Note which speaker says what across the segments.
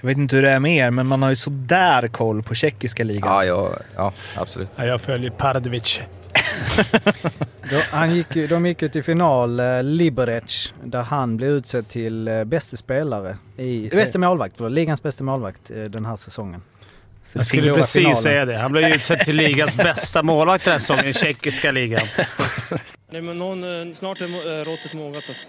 Speaker 1: Jag vet inte hur det är med er, men man har ju sådär koll på tjeckiska ligan.
Speaker 2: Ja, ja, ja absolut.
Speaker 3: Ja, jag följer Pardovic.
Speaker 4: Då, han gick, de gick ju till final, eh, Liberec, där han blev utsedd till eh, bästa spelare. I, bästa målvakt, förlåt, ligans bästa målvakt eh, den här säsongen. Så
Speaker 3: Jag skulle precis
Speaker 4: finalen.
Speaker 3: säga det. Han blev ju utsedd till ligans bästa målvakt den här säsongen i tjeckiska ligan.
Speaker 5: Nej, men någon, eh, snart är eh, råttet mogat alltså.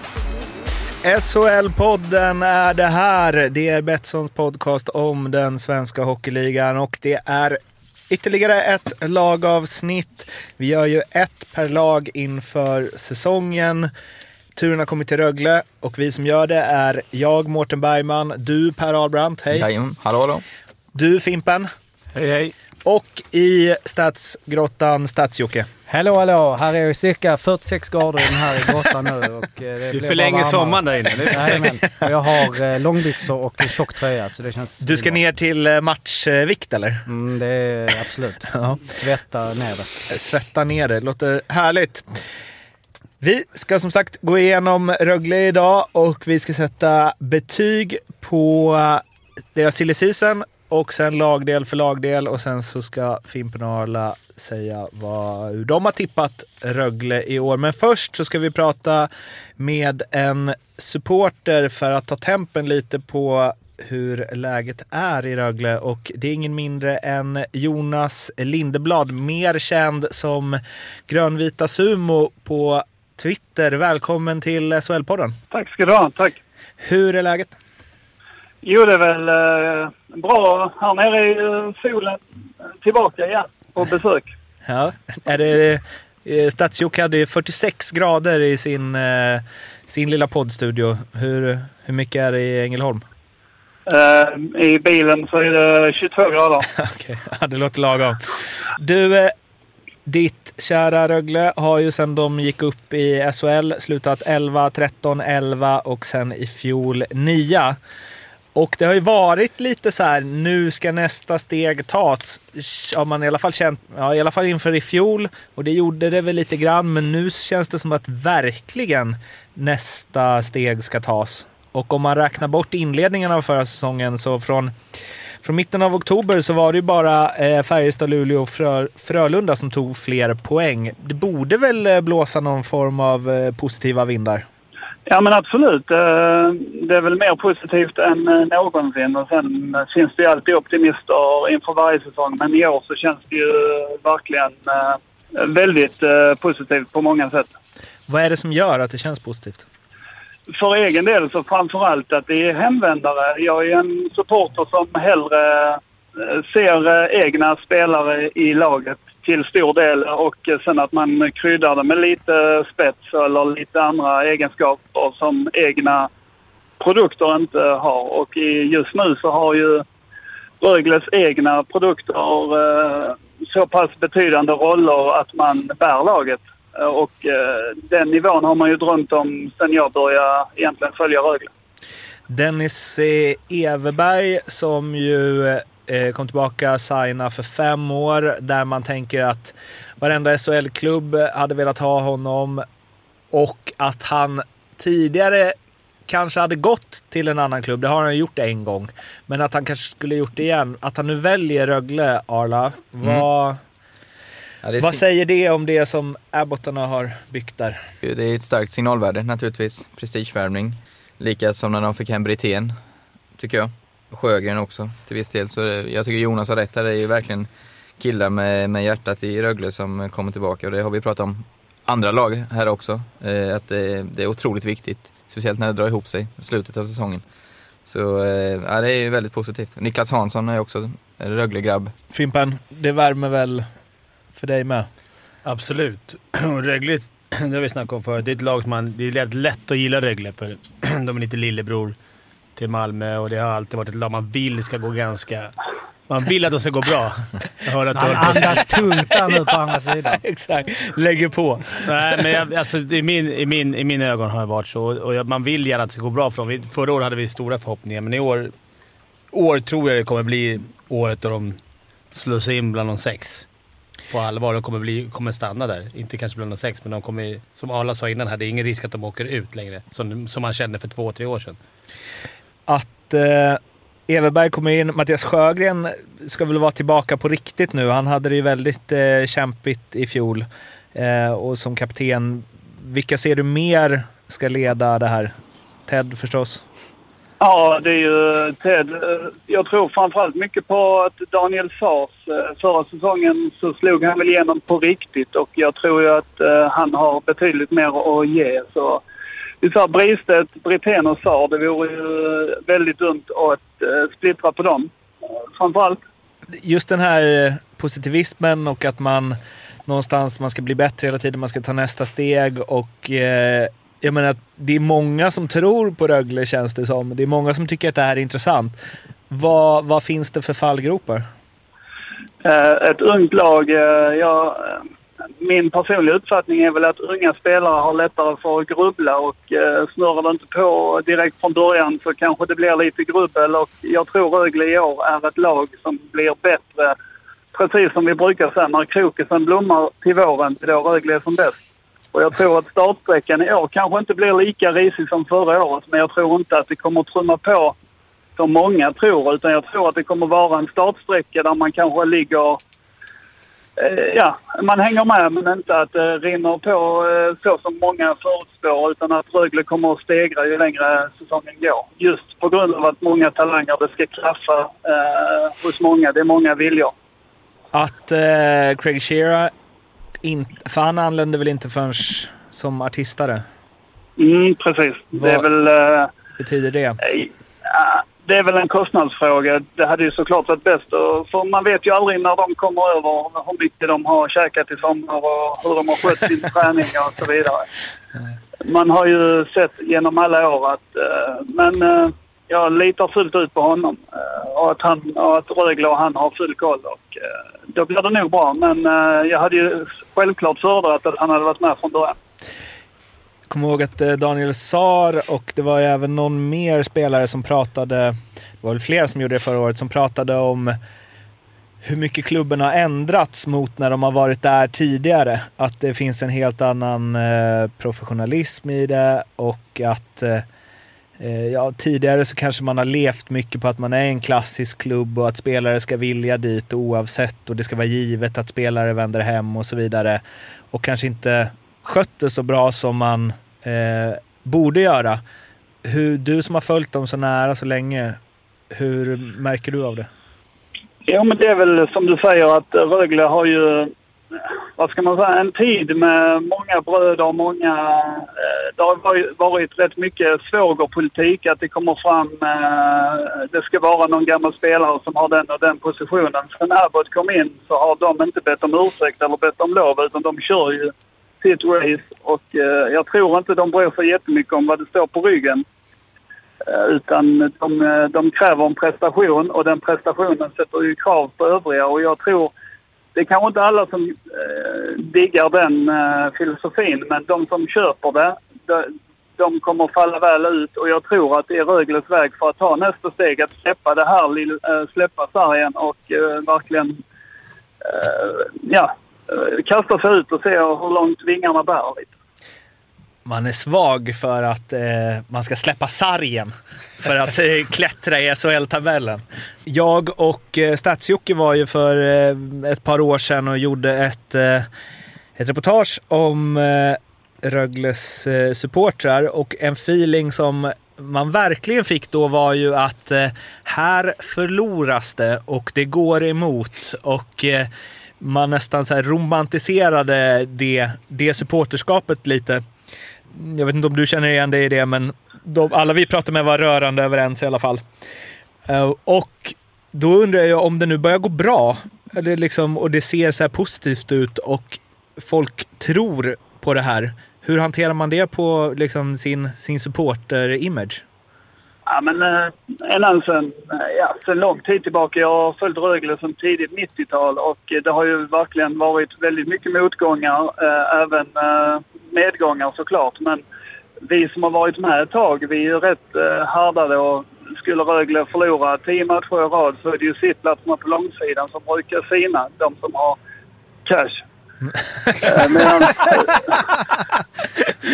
Speaker 1: SHL-podden är det här. Det är Betssons podcast om den svenska hockeyligan och det är ytterligare ett lagavsnitt. Vi gör ju ett per lag inför säsongen. Turen har kommit till Rögle och vi som gör det är jag, Mårten Bergman, du Per Ahlbrandt, hej.
Speaker 2: Jajamän, hallå hallå.
Speaker 1: Du Fimpen
Speaker 3: Hej, hej.
Speaker 1: Och i Stadsgrottan Stadsjocke.
Speaker 4: Hallå, hallå! Här är ju cirka 46 grader i den här grottan nu. Och, eh, det
Speaker 3: Du förlänger sommaren där inne.
Speaker 4: Jajamän. Jag har eh, långbyxor och tjock tröja så det känns...
Speaker 1: Du ska ner till eh, matchvikt eller?
Speaker 4: Mm, det är absolut.
Speaker 1: Ja.
Speaker 4: Svetta ner det.
Speaker 1: svetta ner det. Låter härligt. Vi ska som sagt gå igenom Rögle idag och vi ska sätta betyg på deras silly season och sen lagdel för lagdel och sen så ska Fimpen och Arla säga vad, hur de har tippat Rögle i år. Men först så ska vi prata med en supporter för att ta tempen lite på hur läget är i Rögle och det är ingen mindre än Jonas Lindeblad, mer känd som Grönvita Sumo på Twitter. Välkommen till SHL-podden.
Speaker 6: Tack ska du ha. Tack.
Speaker 1: Hur är läget?
Speaker 6: Jo, det är väl eh, bra. Här nere är ju solen tillbaka igen på besök.
Speaker 1: Ja, är det, eh, Stadsjok hade 46 grader i sin, eh, sin lilla poddstudio. Hur, hur mycket är det i Ängelholm?
Speaker 6: Eh, I bilen så är det 22 grader.
Speaker 1: Okej, ja, det låter lagom. Du, eh, ditt kära Rögle har ju sen de gick upp i SHL slutat 11, 13, 11 och sen i fjol 9. Och det har ju varit lite så här, nu ska nästa steg tas. Har man i alla fall känt, ja, i alla fall inför i fjol. Och det gjorde det väl lite grann, men nu känns det som att verkligen nästa steg ska tas. Och om man räknar bort inledningen av förra säsongen så från, från mitten av oktober så var det ju bara eh, Färjestad, Luleå och Frö, Frölunda som tog fler poäng. Det borde väl eh, blåsa någon form av eh, positiva vindar?
Speaker 6: Ja, men absolut. Eh, Det är väl mer positivt än eh, någonsin. Och sen eh, finns det ju alltid optimister inför varje säsong. Men i år så känns det ju verkligen väldigt positivt på många sätt.
Speaker 1: Vad är det som gör att det känns positivt?
Speaker 6: för egen del så framför allt att det är hemvändare. Jag är en supporter som hellre ser egna spelare i laget till stor del och sen att man kryddar det med lite spets eller lite andra egenskaper som egna produkter inte har. Och just nu så har ju Rögles egna produkter eh, så pass betydande roller att man bär laget. Eh, och eh, den nivån har man ju drömt om sen jag började egentligen följa Rögle.
Speaker 1: Dennis e. Everberg som ju kom tillbaka signa för fem år där man tänker att varenda SHL-klubb hade velat ha honom och att han tidigare kanske hade gått till en annan klubb. Det har han gjort en gång. Men att han kanske skulle gjort det igen. Att han nu väljer Rögle, Arla. Vad,
Speaker 2: Ja, det, är,
Speaker 1: vad säger det om det som Abbottarna har byggt där?
Speaker 2: det är ett starkt signalvärde naturligtvis. Prestigevärvning. Lika som när de fick hem Brithén, tycker jag. Sjögren också till viss del. Så jag tycker Jonas har rätt här. Det är ju verkligen killar med, med hjärtat i Rögle som kommer tillbaka. Och det har vi pratat om andra lag här också. Eh, att det, det är otroligt viktigt. Speciellt när det drar ihop sig i slutet av säsongen. Så eh, ja, det är ju väldigt positivt. Niklas Hansson är också Rögle-grabb.
Speaker 1: Fimpen, det värmer väl för dig med?
Speaker 3: Absolut. Rögle, det har vi snackat om förut, det är ett lag som man... Det är lätt, lätt att gilla Rögle för de är lite lillebror till Malmö och det har alltid varit ett lag man vill ska gå ganska... Man vill att det ska gå bra. Jag hör att
Speaker 4: Han andas tungt där nu på andra sidan.
Speaker 1: Exakt. Lägger på.
Speaker 3: Nej, men jag, alltså, i, min, i, min, i mina ögon har det varit så. Och jag, man vill gärna att det ska gå bra för dem. Förra året hade vi stora förhoppningar, men i år, år tror jag det kommer bli året då de slår sig in bland de sex. På allvar. De kommer, bli, kommer stanna där. Inte kanske bland de sex, men de kommer, som Arla sa innan, här, det är ingen risk att de åker ut längre. Som, som man kände för två, tre år sedan.
Speaker 1: Att eh, Everberg kommer in. Mattias Sjögren ska väl vara tillbaka på riktigt nu. Han hade det ju väldigt eh, kämpigt i fjol. Eh, och som kapten, vilka ser du mer ska leda det här? Ted förstås.
Speaker 6: Ja, det är ju Ted. Eh, jag tror framförallt mycket på att Daniel Fars, eh, Förra säsongen så slog han väl igenom på riktigt och jag tror ju att eh, han har betydligt mer att ge. Så sa Bristedt, Brithén och Sar. Det vore ju väldigt dumt att eh, splittra på dem. eh, Framförallt.
Speaker 1: Just den här eh, positivismen och att man någonstans man ska bli bättre hela tiden, man ska ta nästa steg och eh, jag menar att det är många som tror på Rögle känns det som. Det är många som tycker att det här är intressant. Vad, vad finns det för fallgropar?
Speaker 6: Eh, Ett ungt lag, eh, ja, eh, min personliga uppfattning är väl att unga spelare har lättare för att grubbla och eh, snurrar det inte på direkt från början så kanske det blir lite grubbel och jag tror Rögle i år är ett lag som blir bättre. Precis som vi brukar säga, när krokisen blommar till våren, det är då Rögle är som bäst. Och jag tror att startsträckan i år kanske inte blir lika risig som förra året men jag tror inte att det kommer att trumma på som många tror utan jag tror att det kommer vara en startsträcka där man kanske ligger ja, man hänger med men inte att det rinner på eh, så som många förutspår utan att Rögle kommer att stegra ju längre säsongen går. Just på grund av att många talanger, det ska klaffa eh, hos många. Det är många viljor.
Speaker 1: Att eh, Craig Shearer, in, för han anlände väl inte förrän som artistare?
Speaker 6: Mm, precis. Det är
Speaker 1: Vad-
Speaker 6: väl... Eh,
Speaker 1: Betyder det?
Speaker 6: Ja, det är väl en kostnadsfråga. Det hade ju såklart varit bäst. För man vet ju aldrig när de kommer över hur mycket de har käkat i sommar och hur de har skött sin träning och så vidare. Man har ju sett genom alla år att... eh, men eh, jag litar fullt ut på honom. eh, och, att han, och att Rögle och han har full koll. Och, då blir det nog bra. Men jag hade ju självklart föredragit att han hade varit med från början
Speaker 1: kommer ihåg att eh, Daniel Sar och det var ju även någon mer spelare som pratade, det var väl flera som gjorde det förra året, som pratade om hur mycket klubben har ändrats mot när de har varit där tidigare. Att det finns en helt annan eh, professionalism i det och att eh, eh, ja, tidigare så kanske man har levt mycket på att man är en klassisk klubb och att spelare ska vilja dit oavsett och det ska vara givet att spelare vänder hem och så vidare. Och kanske inte skött det så bra som man eh, borde göra. Hur, du som har följt dem så nära så länge, hur märker du av det?
Speaker 6: Jo, men det är väl som du säger att Rögle har ju, vad ska man säga, en tid med många bröder och många... eh, Det har varit- varit rätt mycket svågerpolitik, att det kommer fram... eh, Det ska vara någon gammal spelare som har den och den positionen. Sen Abbott kom in så har de inte bett om ursäkt eller bett om lov, utan de kör ju sitt race. Och eh, jag tror inte de bryr sig jättemycket om vad det står på ryggen. Eh, utan de, eh, de kräver en prestation och den prestationen sätter ju krav på övriga. Och jag tror, det är kanske inte alla som eh, diggar den eh, filosofin, men de som köper det, de, de kommer falla väl ut. Och jag tror att det är Rögles väg för att ta nästa steg, att släppa det här, eh, släppa sargen och eh, verkligen ja, Eh, kasta sig ut och se hur långt vingarna bär lite.
Speaker 1: Man är svag för att eh, man ska släppa sargen för att eh, klättra i SHL-tabellen. Jag och eh, Stadsjocke var ju för eh, ett par år sedan och gjorde ett, eh, ett reportage om eh, Rögles eh, supportrar och en feeling som man verkligen fick då var ju att eh, här förloras det och det går emot och eh, man nästan så här romantiserade det, det supporterskapet lite. Jag vet inte om du känner igen dig i det, men de, alla vi pratade med var rörande överens i alla fall. Eh, och då undrar jag om det nu börjar gå bra, eller liksom, och det ser så här positivt ut och folk tror på det här. Hur hanterar man det på liksom sin, sin supporter-image?
Speaker 6: Ja, men eh, ända sen, eh, ja, sen lång tid tillbaka. Jag har följt Rögle sedan tidigt 90-tal och eh, det har ju verkligen varit väldigt mycket motgångar. Eh, även eh, medgångar såklart. Men vi som har varit med ett tag, vi är ju rätt eh, härdade och skulle Rögle förlora tio matcher i rad så är det ju sittplatserna på långsidan som brukar sina. De som har cash.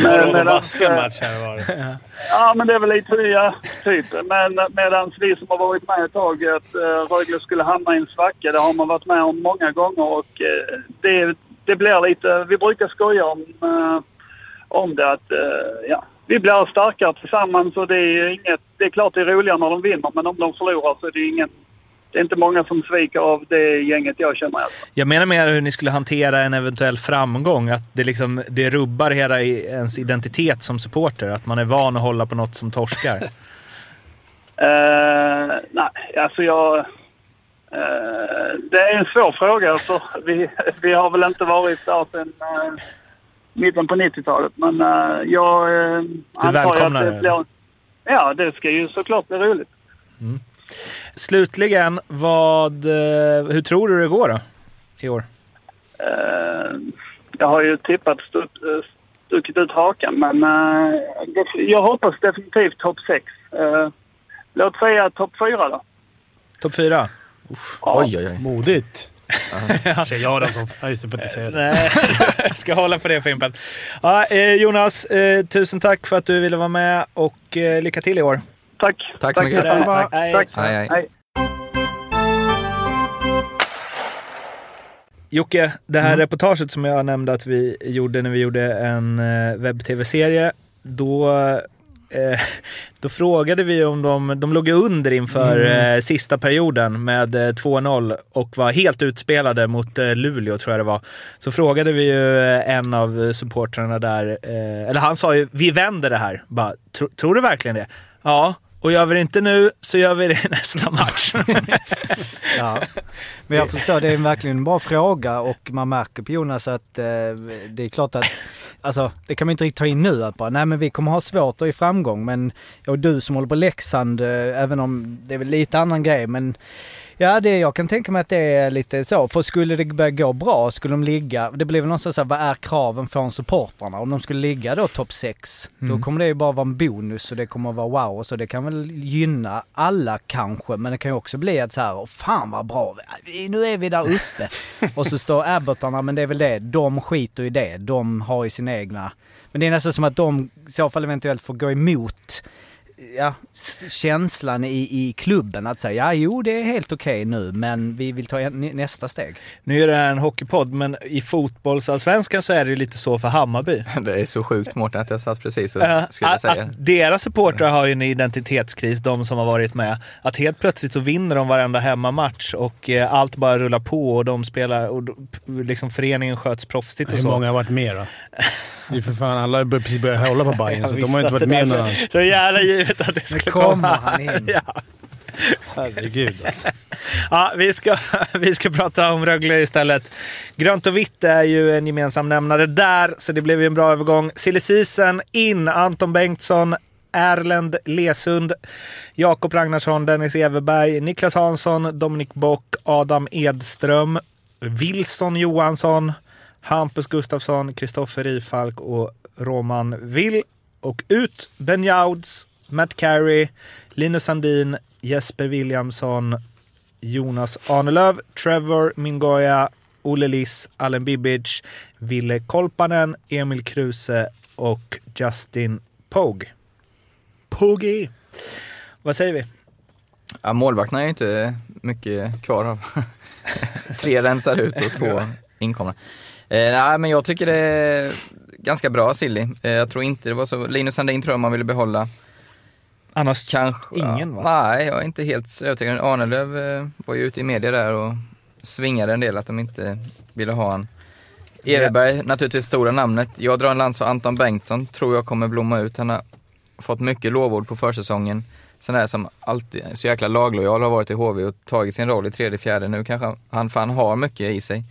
Speaker 6: Medan-
Speaker 3: de
Speaker 6: medan-
Speaker 3: vaskar matchen var det.
Speaker 6: Ja, men det är väl lite, ja, typ. Men medan vi som har varit med ett tag, att uh, Rögle skulle hamna i en svacka, det har man varit med om många gånger och eh, det, det blir lite, vi brukar skoja om, eh, om det att, ja, vi blir starkare tillsammans och det är inget, det är klart det är roligare när de vinner, men om de förlorar så är det ingen, det är inte många som sviker av det gänget jag känner. Alltså.
Speaker 1: Jag menar mer hur ni skulle hantera en eventuell framgång. Att det, liksom, det rubbar hela ens identitet som supporter. Att man är van att hålla på något som torskar.
Speaker 6: Eh, nej, alltså jag... eh, det är en svår fråga. Alltså, vi, vi har väl inte varit där sedan uh, mitten på 90-talet. Men uh, jag uh, antar ju att det blir... Ja, det ska ju såklart bli roligt.
Speaker 1: Slutligen, vad, eh, hur tror du det går då? I år?
Speaker 6: Eh, jag har ju tippat stuck, uh, stuckit ut hakan, men eh, det, jag hoppas definitivt topp 6. låt säga topp 4 då.
Speaker 1: Topp fyra?
Speaker 2: Oj, oj, oj.
Speaker 3: Modigt. Den som... Ja, just det, får inte säga det.
Speaker 1: Nej, jag ska hålla på det Fimpen. Ja, eh, Jonas, eh, tusen tack för att du ville vara med och eh, lycka till i år.
Speaker 6: Tack.
Speaker 2: Tack så mycket.
Speaker 6: detsamma.
Speaker 1: Hej.
Speaker 6: Tack.
Speaker 2: Hej, hej.
Speaker 1: Jocke, det här reportaget som jag nämnde att vi gjorde när vi gjorde en eh, webb-tv-serie, då, eh, då frågade vi om de, de låg under inför eh, sista perioden med eh, 2-0 och var helt utspelade mot eh, Luleå tror jag det var. Så frågade vi ju eh, en av supportrarna där, eh, eller han sa ju vi vänder det här. Bara, "Tro- tror du verkligen det? Ja, och gör vi det inte nu så gör vi det i nästa match.
Speaker 4: Ja. Men jag förstår, det är verkligen en bra fråga och man märker på Jonas att eh, det är klart att, alltså det kan man inte riktigt ta in nu att bara, nej men vi kommer ha svårt att i framgång men, och du som håller på Leksand, eh, även om det är väl lite annan grej men Ja, det, jag kan tänka mig att det är lite så. För skulle det börja gå bra, skulle de ligga, det blir väl någonstans så här, vad är kraven från supportrarna? Om de skulle ligga då topp 6, då
Speaker 1: Mm.
Speaker 4: kommer det ju bara vara en bonus och det kommer vara wow. Så det kan väl gynna alla kanske, men det kan ju också bli att så här, "Åh, fan vad bra, nu är vi där uppe. och så står Abbotarna, men det är väl det, de skiter i det. De har ju sina egna. Men det är nästan som att de i så fall eventuellt får gå emot ja, känslan i, i klubben att säga ja jo det är helt okej nu men vi vill ta nästa steg.
Speaker 1: Nu är det här en hockeypodd, men i fotbollsallsvenskan så är det ju lite så för Hammarby.
Speaker 2: Det är så sjukt Mårten att jag satt precis och skulle
Speaker 1: att,
Speaker 2: säga
Speaker 1: att deras supportrar har ju en identitetskris, de som har varit med. Att helt plötsligt så vinner de varenda hemmamatch och eh, allt bara rullar på och de spelar och liksom föreningen sköts proffsigt och
Speaker 3: Hur
Speaker 1: så.
Speaker 3: många har varit med då? Det är för fan, alla har precis börjat hålla på Bajen så de har inte varit
Speaker 1: det
Speaker 3: med någon
Speaker 1: Så jävla givet att det skulle
Speaker 4: kommer
Speaker 1: komma.
Speaker 4: han in.
Speaker 1: ja.
Speaker 3: Herregud alltså.
Speaker 1: Ja, vi ska, vi ska prata om Rögle istället. Grönt och vitt är ju en gemensam nämnare där, så det blev ju en bra övergång. Silly season in, Anton Bengtsson, Erlend Lesund, Jakob Ragnarsson, Dennis Everberg, Niklas Hansson, Dominik Bock, Adam Edström, Wilson Johansson, Hampus Gustafsson, Kristoffer Rifalk och Roman Will. Och ut Ben Jouds, Matt Carey, Linus Sandin, Jesper Williamson, Jonas Arnelöv, Trevor Mingoya, Olle Liss, Allen Bibic, Ville Kolpanen, Emil Kruse och Justin Pogue. Pogi! Vad säger vi?
Speaker 2: Ja, målvakterna är inte mycket kvar av. Tre rensar ut och två inkomna. Eh, nej, men jag tycker det är ganska bra Silly. Eh, jag tror inte det var så, Linus Sandin tror jag man ville behålla.
Speaker 1: Annars
Speaker 2: Kanske,
Speaker 1: ingen va?
Speaker 2: Nej, jag är inte helt övertygad. Arnelöv eh, var ju ute i media där och svingade en del att de inte ville ha han. Everberg, naturligtvis stora namnet. Jag drar en lans för Anton Bengtsson, tror jag kommer blomma ut. Han har fått mycket lovord på försäsongen. Sån där som alltid så jäkla laglojal har varit i HV och tagit sin roll i tredje, fjärde. Nu kanske han fan har mycket i sig.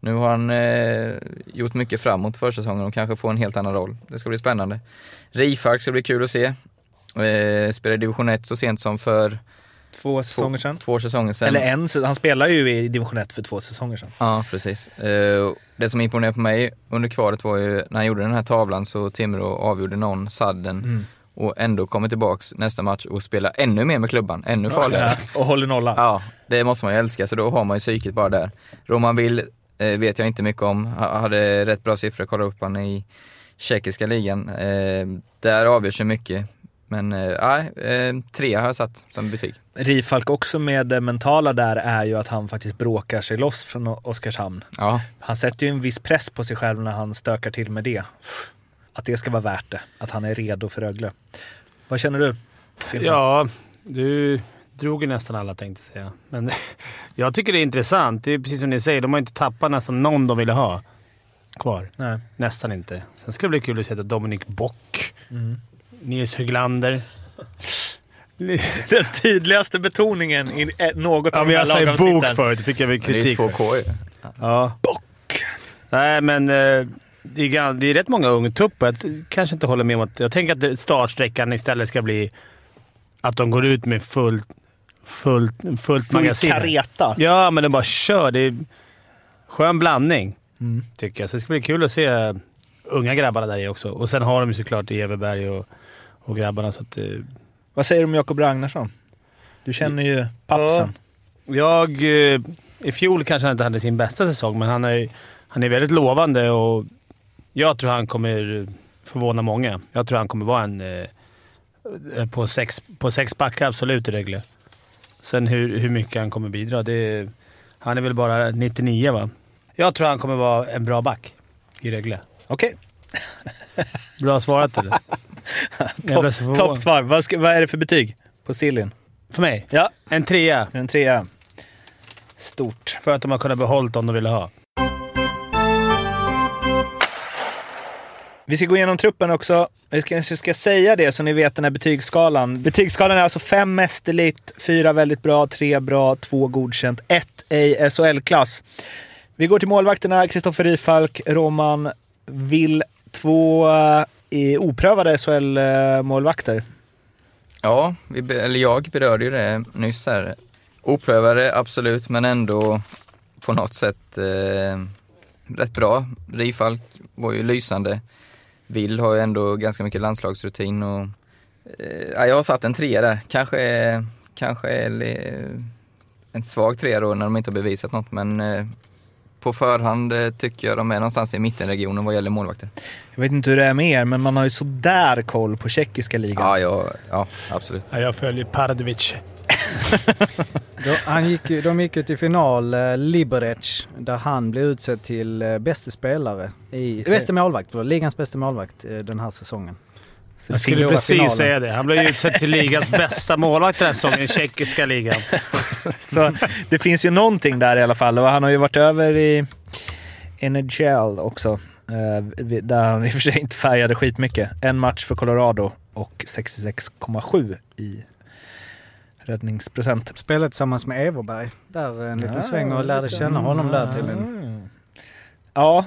Speaker 2: Nu har han eh, gjort mycket framåt försäsongen och kanske får en helt annan roll. Det ska bli spännande. Rifalk ska bli kul att se. Eh, spelade i division 1 så sent som för
Speaker 1: Två säsonger sedan.
Speaker 2: två säsonger sedan.
Speaker 1: Eller en, han spelar ju i division 1 för två säsonger sedan.
Speaker 2: Ja, precis. Eh, det som imponerade på mig under kvalet var ju när han gjorde den här tavlan så Timrå avgjorde någon sadden
Speaker 1: Mm.
Speaker 2: och ändå kommer tillbaks nästa match och spelar ännu mer med klubban, ännu farligare.
Speaker 1: Och håller nollan.
Speaker 2: Ja, det måste man ju älska, så då har man ju psyket bara där. Roman Will eh, vet jag inte mycket om, Ha- hade rätt bra siffror, kollade upp han i tjeckiska ligan. Eh, där avgörs ju mycket. Men eh, nej, eh, tre har jag satt som betyg.
Speaker 1: Rifalk också med det mentala där är ju att han faktiskt bråkar sig loss från Oskarshamn.
Speaker 2: Ja,
Speaker 1: Han sätter ju en viss press på sig själv när han stökar till med det. Att det ska vara värt det. Att han är redo för Rögle. Vad känner du? Fimpen?
Speaker 3: Ja, du drog ju nästan alla tänkte jag säga. Men jag tycker det är intressant. Det är precis som ni säger, de har inte tappat nästan någon de ville ha kvar.
Speaker 1: Nej.
Speaker 3: Nästan inte. Sen ska det bli kul att se Dominic Bock,
Speaker 1: Mm.
Speaker 3: Nils Höglander.
Speaker 1: Den tydligaste betoningen i eh, något
Speaker 3: Ja,
Speaker 1: av de här
Speaker 3: jag säger
Speaker 1: lagavsnitten.
Speaker 3: bok förut. Det fick jag väl
Speaker 2: men det är ju
Speaker 3: kritik
Speaker 2: två. K.
Speaker 3: Ja. Bock! Nej, men eh, det är, det är rätt många ungtuppar. Jag kanske inte håller med om att... Jag tänker att startsträckan istället ska bli att de går ut med fullt, fullt, fullt
Speaker 1: Full
Speaker 3: magasin.
Speaker 1: kareta.
Speaker 3: Ja, men de bara kör. Det är skön blandning,
Speaker 1: Mm.
Speaker 3: tycker jag. Så det ska bli kul att se unga grabbarna där i också. Och sen har de ju såklart Everberg och, och grabbarna. Så att, eh,
Speaker 1: Vad säger du om Jakob Ragnarsson? Du känner ju pappsen.
Speaker 3: Jag... eh, I fjol kanske han inte hade sin bästa säsong, men han är, han är väldigt lovande och jag tror han kommer förvåna många. Jag tror han kommer vara en... eh, På sex, på sex backar, absolut, i Rögle. Sen hur, hur mycket han kommer bidra, det... Han är väl bara 99 va? Jag tror han kommer vara en bra back i Rögle.
Speaker 1: Okej.
Speaker 3: Bra svarat eller?
Speaker 1: Toppsvar. Vad, ska- vad är det för betyg på Siljen?
Speaker 3: För mig?
Speaker 1: Ja,
Speaker 3: En trea.
Speaker 1: en trea. Stort.
Speaker 3: För att de har kunnat behålla dem de ville ha.
Speaker 1: Vi ska gå igenom truppen också. Vi ska, kanske ska säga det så ni vet den här betygsskalan. Betygsskalan är alltså fem mästerligt, fyra väldigt bra, tre bra, två godkänt, ett ej SHL-klass. Vi går till målvakterna. Kristoffer Rifalk, Roman Vill, två eh, oprövade SHL-målvakter.
Speaker 2: Ja, vi, eller jag berörde ju det nyss här. Oprövade, absolut, men ändå på något sätt eh, rätt bra. Rifalk var ju lysande. Vill har ju ändå ganska mycket landslagsrutin och eh, ja, jag har satt en trea där. Kanske, kanske en svag trea då när de inte har bevisat något, men eh, på förhand eh, tycker jag de är någonstans i mittenregionen vad gäller målvakter.
Speaker 1: Jag vet inte hur det är med er, men man har ju sådär koll på tjeckiska ligan.
Speaker 2: Ja, ja, ja absolut.
Speaker 3: Ja, jag följer Pardovic.
Speaker 4: Då, han gick, ju- de gick ju till final, eh, Liberec, där han blev utsedd till eh, bästa spelare. I, bästa målvakt, förlåt, ligans bästa målvakt eh, den här säsongen. Så
Speaker 3: Jag skulle precis
Speaker 4: finalen.
Speaker 3: säga det. Han blev utsedd till ligans bästa målvakt den här säsongen i tjeckiska ligan.
Speaker 1: Så det finns ju någonting där i alla fall. Och han har ju varit över i NHL också. eh, Där han i och för sig inte färgade skitmycket. En match för Colorado och 66,7 i räddningsprocent.
Speaker 4: Spelade tillsammans med Everberg där en liten
Speaker 1: Ja,
Speaker 4: sväng och lärde känna honom där till en...
Speaker 1: Ja,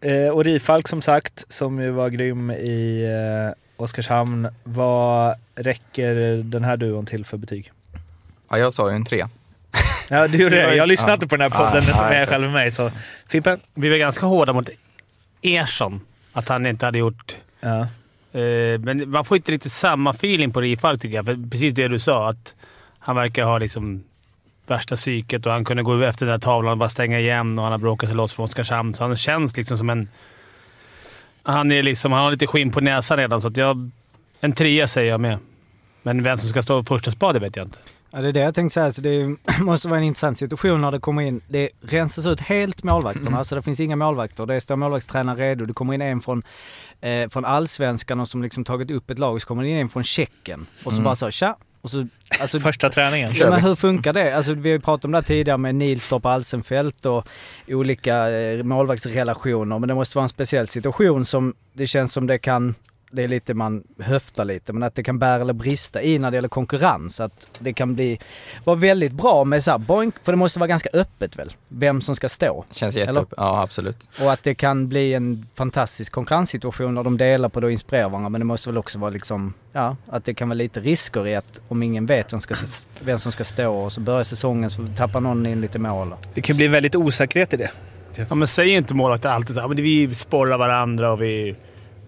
Speaker 1: eh, och Rifalk som sagt, som ju var grym i eh, Oskarshamn. Vad räcker den här duon till för betyg?
Speaker 2: Ja, jag sa ju en trea.
Speaker 1: Ja, du gjorde det. Jag lyssnade
Speaker 2: Ja.
Speaker 1: inte på den här podden
Speaker 2: Ja,
Speaker 1: som
Speaker 2: ja,
Speaker 1: är
Speaker 2: jag
Speaker 1: själv med mig. Så Fimpen?
Speaker 3: Vi var ganska hårda mot Ersson. Att han inte hade gjort...
Speaker 1: Ja.
Speaker 3: Eh, men man får inte riktigt samma feeling på Rifalk tycker jag. För precis det du sa, att han verkar ha liksom värsta psyket och han kunde gå efter den där tavlan och bara stänga igen och han har bråkat sig loss från Oskarshamn. Så han känns liksom som en... Han, är liksom, han har lite skinn på näsan redan, så att jag... En trea säger jag med. Men vem som ska stå första spade vet jag inte.
Speaker 4: Ja, det är det jag tänkte säga. Så det måste vara en intressant situation när det kommer in. Det rensas ut helt målvakterna.
Speaker 1: Mm.
Speaker 4: Alltså det finns inga målvakter. Det står målvaktstränare redo. Det kommer in en från, eh, från allsvenskan och som liksom tagit upp ett lag. Så kommer det in en från Tjeckien. Och så
Speaker 2: Mm.
Speaker 4: bara så, tja. Och så, alltså,
Speaker 1: Första träningen.
Speaker 4: Ja, men hur funkar det? Alltså, vi har ju pratat om det här tidigare med Nilstorp Alsenfelt och olika eh, målvaktsrelationer. Men det måste vara en speciell situation som det känns som det kan det är lite man höftar lite, men att det kan bära eller brista i när det gäller konkurrens. Att det kan bli, vara väldigt bra med så här, boink, för det måste vara ganska öppet väl, vem som ska stå.
Speaker 2: Känns jätteöppet. Ja, absolut.
Speaker 4: Och att det kan bli en fantastisk konkurrenssituation när de delar på det och inspirerar varandra. Men det måste väl också vara liksom, ja, att det kan vara lite risker i att om ingen vet vem, ska, vem som ska stå och så börjar säsongen så tappar någon in lite mål.
Speaker 1: Det kan bli väldigt osäkerhet i det.
Speaker 3: Ja, men säg inte målvakter alltid att vi sporrar varandra och vi...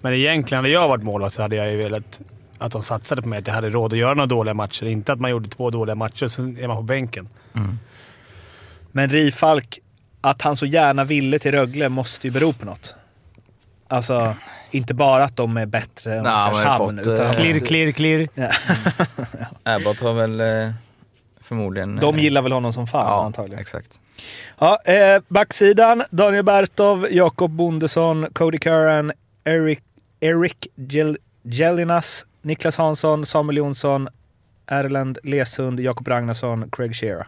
Speaker 3: Men egentligen, hade jag varit målvakt så hade jag ju velat att de satsade på mig. Att jag hade råd att göra några dåliga matcher. Inte att man gjorde två dåliga matcher och så är man på bänken.
Speaker 1: Men Rifalk, att han så gärna ville till Rögle måste ju bero på något. Alltså, inte bara att de är bättre än Oskarshamn.
Speaker 2: fått,
Speaker 1: utan
Speaker 2: eh,
Speaker 3: Klirr, klirr, klirr.
Speaker 1: Ja.
Speaker 2: Abbott har väl eh, förmodligen...
Speaker 1: De
Speaker 2: eh,
Speaker 1: gillar väl honom som fan
Speaker 2: ja,
Speaker 1: antagligen.
Speaker 2: exakt.
Speaker 1: Ja, eh, backsidan. Daniel Bertov, Jakob Bondesson, Cody Curran, Eric, Eric Gel, Gelinas, Niklas Hansson, Samuel Jonsson, Erland Lesund, Jakob Ragnarsson, Craig Shearer.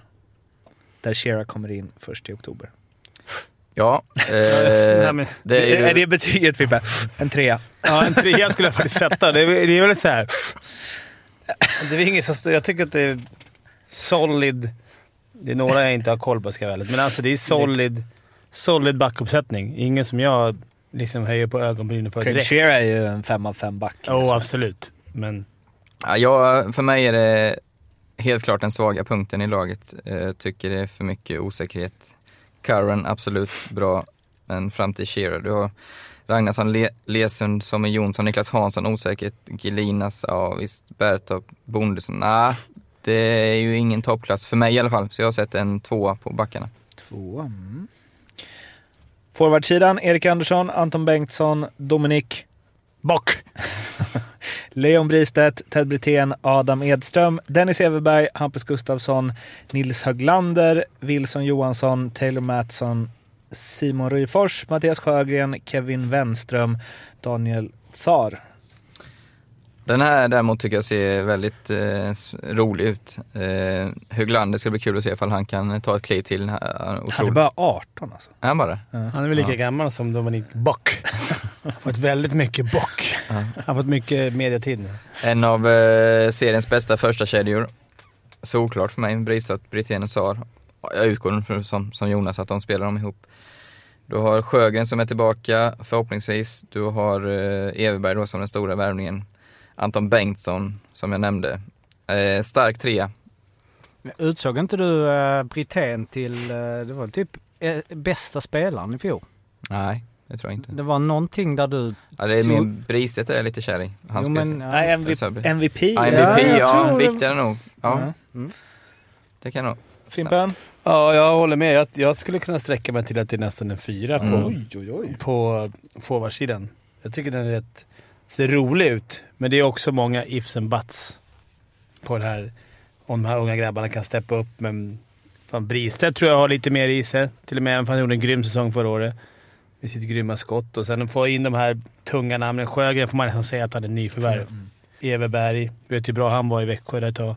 Speaker 1: Där Shearer kommer in först i oktober.
Speaker 2: Ja, eh, det är ju...
Speaker 1: Är det betyget Fimpe? En trea.
Speaker 3: Ja, en trea skulle jag faktiskt sätta. Det är, det är väl så här. Det är inget så stort. Jag tycker att det är solid. Det är några jag inte har koll på ska jag ärlig. Men alltså det är solid, solid backuppsättning. Ingen som jag liksom höjer på ögonbrynen för
Speaker 1: Craig
Speaker 3: direkt.
Speaker 1: Shearer är ju en fem av fem back.
Speaker 3: Jo, oh, absolut. Men
Speaker 2: Ja, jag, för mig är det helt klart den svaga punkten i laget. Jag tycker det är för mycket osäkerhet. Curran, absolut bra, men fram till Shearer. Du har Ragnarsson, Le Lesund, Sommer Jonsson, Niklas Hansson, osäkert. Gelinas, ja visst. Bertorp, Bondesson, nej. det är ju ingen toppklass för mig i alla fall. Så jag har sett en tvåa på backarna.
Speaker 1: Tvåa. Mm. Forwardsidan, Erik Andersson, Anton Bengtsson, Dominik Bock. Leon Bristedt, Ted Brithén, Adam Edström, Dennis Everberg, Hampus Gustafsson, Nils Höglander, Wilson Johansson, Taylor Mattsson, Simon Ryfors, Mattias Sjögren, Kevin Wenström, Daniel Tsar.
Speaker 2: Den här däremot tycker jag ser väldigt eh, rolig ut. Eh, Höglander ska bli kul att se ifall han kan ta ett kliv till. Han
Speaker 1: Han är bara 18 alltså.
Speaker 2: Är han bara?
Speaker 3: han är väl lika gammal som Dominik Bock. fått väldigt mycket bock. Han har fått mycket mediatid nu.
Speaker 2: En av eh, seriens bästa första kedjor. Solklart för mig, Bristat, Brithén och Sar. Jag utgår från som, som Jonas att de spelar dem ihop. Du har Sjögren som är tillbaka förhoppningsvis. Du har eh, Everberg då som den stora värvningen. Anton Bengtsson som jag nämnde. Eh, stark trea.
Speaker 4: Utsåg inte du uh, Brithén till, eh, det var typ eh, bästa spelaren i fjol?
Speaker 2: Nej, det tror jag inte.
Speaker 4: Det var någonting där du...
Speaker 2: Ja, det är
Speaker 4: tog-
Speaker 2: mer Briset är jag lite kär i. Han
Speaker 4: Jo, men, ja.
Speaker 1: Nej,
Speaker 2: Jag
Speaker 1: MVP. MVP.
Speaker 2: Ja,
Speaker 1: ja.
Speaker 2: MVP,
Speaker 4: jag
Speaker 2: ja,
Speaker 4: tror det-
Speaker 2: viktigare nog. Ja,
Speaker 1: Ja.
Speaker 4: Mm.
Speaker 2: det kan nog.
Speaker 1: Fimpen?
Speaker 3: Ja, jag håller med. Jag, jag skulle kunna sträcka mig till att det är nästan en fyra
Speaker 2: Mm.
Speaker 3: på,
Speaker 1: Oj, oj, oj.
Speaker 3: på forwardsidan. Jag tycker den är rätt, ser rolig ut, men det är också många ifs and buts på den här. Om de här unga grabbarna kan steppa upp, men fan Bristedt tror jag har lite mer i sig. Till och med även om han gjorde en grym säsong förra året. Med sitt grymma skott. Och sen få in de här tunga namnen. Sjögren får man nästan säga att han är nyförvärv. Everberg. Vet ju hur bra han var i Växjö där ett tag.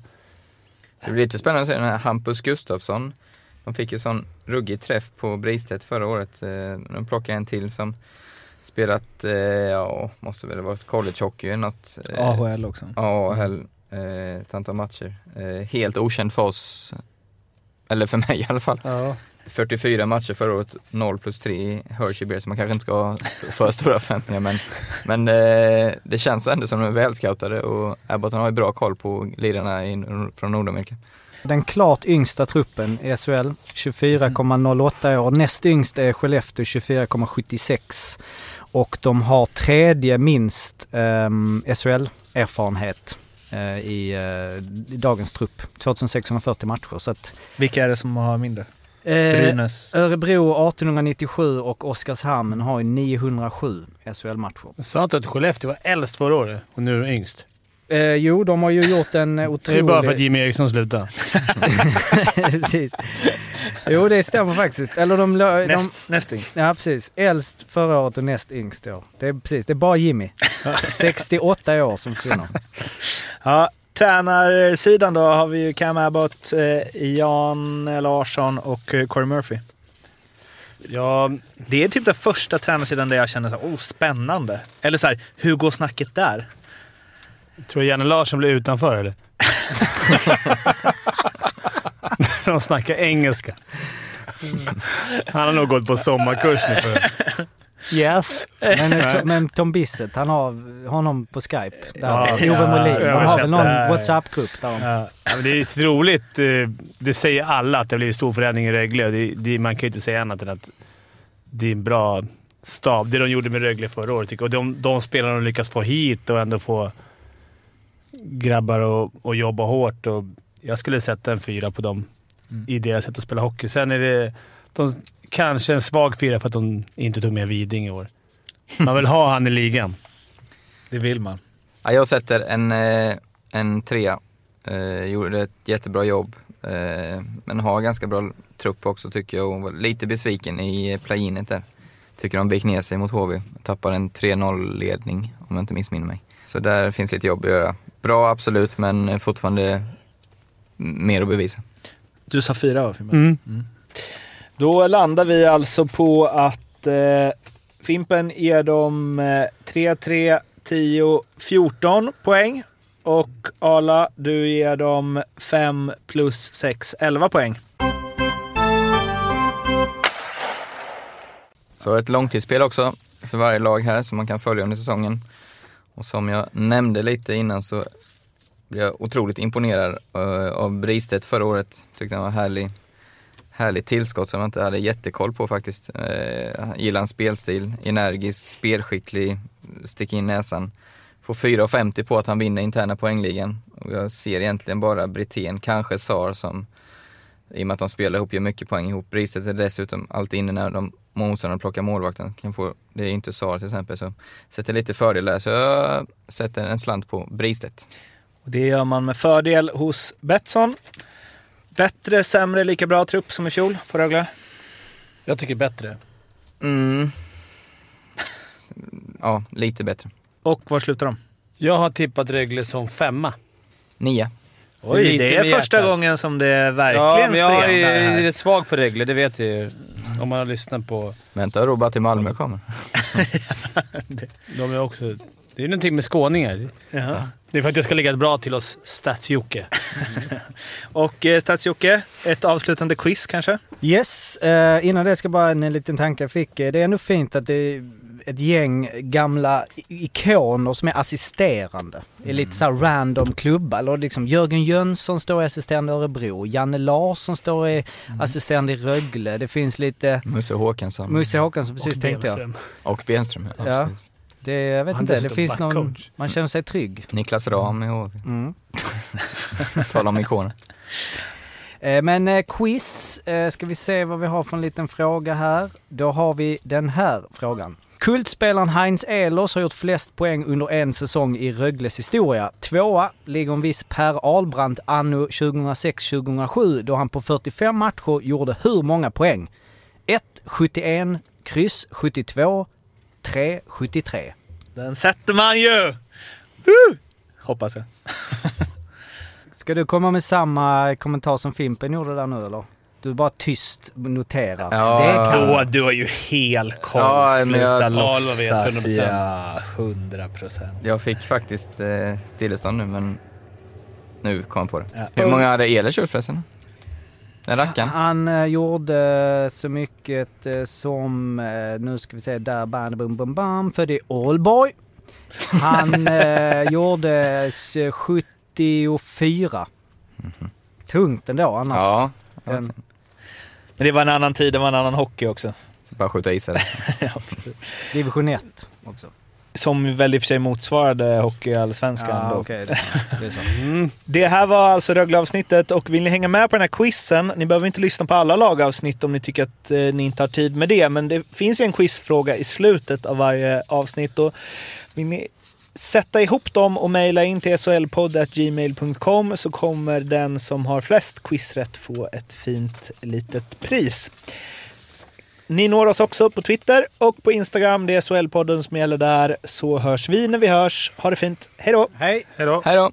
Speaker 2: Så det blir lite spännande att se den här Hampus Gustafsson. De fick ju sån ruggig träff på Bristedt förra året. Eh, De plockade en till som spelat, eh, ja, måste väl ha varit collegehockey något. Eh,
Speaker 1: AHL också.
Speaker 2: AHL, eh, ett antal matcher. Eh, helt okänd för oss, eller för mig i alla fall.
Speaker 3: Ja.
Speaker 2: 44 matcher förra året, 0 plus 3 i Hershey Bears. Man kanske inte ska ha st- för stora förväntningar men, men eh, det känns ändå som de är välscoutade och Abbott har ju bra koll på lirarna i, från Nordamerika.
Speaker 4: Den klart yngsta truppen i SHL, 24,08 år. Näst yngst är Skellefteå 24,76. Och de har tredje minst um, SHL-erfarenhet eh, i, eh, i dagens trupp. 2640 matcher. Så att,
Speaker 1: Vilka är det som har mindre?
Speaker 4: eh,
Speaker 1: Brynäs?
Speaker 4: Örebro 1897 och Oskarshamn har ju 907 SHL-matcher.
Speaker 3: Sa inte att Skellefteå var äldst förra året och nu är de yngst.
Speaker 4: Eh, jo, de har ju gjort en eh,
Speaker 3: Det
Speaker 4: otrolig...
Speaker 3: är bara för att Jimmy Eriksson slutade.
Speaker 4: precis. Jo, det stämmer faktiskt. Eller de, de,
Speaker 1: Näst, näst yngst.
Speaker 4: Ja, precis. Äldst förra året och näst yngst i år. Det är precis, det är bara Jimmy. 68 år som försvinner.
Speaker 1: Ja, tränarsidan då har vi ju Cam Abbott, eh, Jan Larsson och eh, Corey Murphy.
Speaker 3: Ja,
Speaker 1: Det är typ den första tränarsidan där jag känner så här, oh, spännande. Eller så här, hur går snacket där?
Speaker 3: Tror du Janne Larsson blir utanför eller? De snackar engelska. Han har nog gått på sommarkurs nu. För... Yes.
Speaker 4: Men, men Tom Bissett, han har honom på Skype. Där.
Speaker 3: Ja,
Speaker 4: Ove
Speaker 3: ja,
Speaker 4: Molin.
Speaker 3: jag
Speaker 4: De
Speaker 3: har
Speaker 4: har väl
Speaker 3: det
Speaker 4: någon. WhatsApp-grupp där.
Speaker 3: Ja, men det är roligt. eh, Det säger alla att det blir stor förändring i Rögle. Det, det, man kan ju inte säga annat än att det är en bra stab. Det de gjorde med Rögle förra året. Och de, de spelarna de lyckas få hit och ändå få grabbar att och jobba hårt. Och jag skulle sätta en fyra på dem i deras sätt att spela hockey. Sen är det de, kanske en svag fyra för att de inte tog med Widing i år. Man vill ha han i ligan.
Speaker 1: Det vill man.
Speaker 2: Ja, jag sätter en, eh, en trea. Eh, gjorde ett jättebra jobb. Eh, men har ganska bra trupp också tycker jag och var lite besviken i playinet där. Tycker de vek ner sig mot HV. Tappar en 3-0 ledning om jag inte missminner mig. Så där finns lite jobb att göra. Bra absolut, men fortfarande mer att bevisa.
Speaker 1: Du sa fyra va, Fimpen?
Speaker 3: Mm.
Speaker 1: Då landar vi alltså på att eh, Fimpen ger dem eh, 3, 3, 10, 14 poäng. Och Ala, du ger dem 5 plus 6, 11 poäng.
Speaker 2: Så ett långtidsspel också för varje lag här som man kan följa under säsongen. Och som jag nämnde lite innan så blev jag otroligt imponerad eh, av Bristedt förra året. Tyckte han var härlig. Härligt tillskott som jag inte hade jättekoll på faktiskt. Eh, gillar hans spelstil, energisk, spelskicklig, stick in näsan. Får 4,50 på att han vinner interna poängligan. Och jag ser egentligen bara Brithén, kanske Sar som i och med att de spelar ihop, gör mycket poäng ihop. Bristedt är dessutom alltid inne när de motståndarna plockar målvakten. Kan få, det är inte Sar till exempel, så sätter lite fördel där. Så jag sätter en slant på Bristedt.
Speaker 1: Och det gör man med fördel hos Betsson. Bättre, sämre, lika bra trupp som i fjol på Rögle?
Speaker 3: Jag tycker bättre.
Speaker 2: Mm. Ja, lite bättre.
Speaker 1: Och var slutar de?
Speaker 3: Jag har tippat Rögle som femma.
Speaker 2: Nia.
Speaker 1: Oj, det är första
Speaker 3: hjärtat.
Speaker 1: gången som det
Speaker 3: Ja,
Speaker 1: verkligen
Speaker 3: men jag är rätt svag för Rögle, det vet jag ju. Om man har lyssnat på...
Speaker 2: Vänta bara till Malmö kommer.
Speaker 3: De är också... Det är någonting med skåningar.
Speaker 1: Jaha.
Speaker 3: Det är för att jag ska ligga bra till oss Stats-Jocke.
Speaker 1: Och eh, Stats-Jocke, ett avslutande quiz kanske?
Speaker 4: Yes, eh, innan det ska bara en liten tanke jag fick. Eh, Det är ändå fint att det är ett gäng gamla i- ikoner som är assisterande. Det är lite så här random klubbar. Eller liksom Jörgen Jönsson står i assisterande i Örebro. Janne Larsson står i assistent i Rögle. Det finns lite...
Speaker 2: Musse Håkansson.
Speaker 4: Musse Håkansson, precis
Speaker 3: Och
Speaker 4: tänkte jag.
Speaker 2: Och Benström. Ja,
Speaker 4: Ja.
Speaker 2: Precis.
Speaker 4: Det, jag vet inte, det finns någon...
Speaker 3: backcoach.
Speaker 4: Man känner sig trygg.
Speaker 2: Niklas Ram i HV.
Speaker 4: Mm.
Speaker 2: Tala om ikoner.
Speaker 4: Eh, Men eh, quiz, eh, ska vi se vad vi har för en liten fråga här. Då har vi den här frågan. Kultspelaren Heinz Ehlers har gjort flest poäng under en säsong i Rögles historia. Tvåa ligger en viss Per Ahlbrandt anno 2006-2007 då han på 45 matcher gjorde hur många poäng? 1. 71, kryss 72, 3. 73.
Speaker 1: Den sätter man ju! Woo! Hoppas jag.
Speaker 4: Ska du komma med samma kommentar som Fimpen gjorde där nu eller? Du bara tyst noterar.
Speaker 2: Ja.
Speaker 4: det kan
Speaker 1: Då, du har ju hel koll.
Speaker 2: Ja,
Speaker 1: Sluta låtsas.
Speaker 3: Vet, 100%.
Speaker 1: Ja, 100 procent.
Speaker 2: Jag fick faktiskt eh, stillestånd nu, men nu kom jag på det.
Speaker 1: Ja.
Speaker 2: Hur många hade Ehlers gjort förresten? Den rackaren?
Speaker 4: Han eh, gjorde så mycket eh, som, eh, nu ska vi se, där, bam, bum, bum, bam, för det är Allboy. Han eh, gjorde s- 74. Tungt ändå annars.
Speaker 2: Ja.
Speaker 4: Den,
Speaker 1: Men det var en annan tid, det var en annan hockey också.
Speaker 2: Så bara skjuta i sig det.
Speaker 4: division 1 också.
Speaker 1: Som väl i och för sig motsvarade hockeyallsvenskan.
Speaker 4: Ja, okej. det, så.
Speaker 1: Det här var alltså Rögle-avsnittet och vill ni hänga med på den här quizen, ni behöver inte lyssna på alla lagavsnitt om ni tycker att eh, ni inte har tid med det, men det finns ju en quizfråga i slutet av varje avsnitt. Och vill ni sätta ihop dem och mejla in till solpodd.gmail.com så kommer den som har flest quizrätt få ett fint litet pris. Ni når oss också på Twitter och på Instagram. Det är SHL-podden som gäller där. Så hörs vi när vi hörs. Ha det fint. Hej då!
Speaker 4: Hej!
Speaker 3: Hej då.
Speaker 2: Hej då!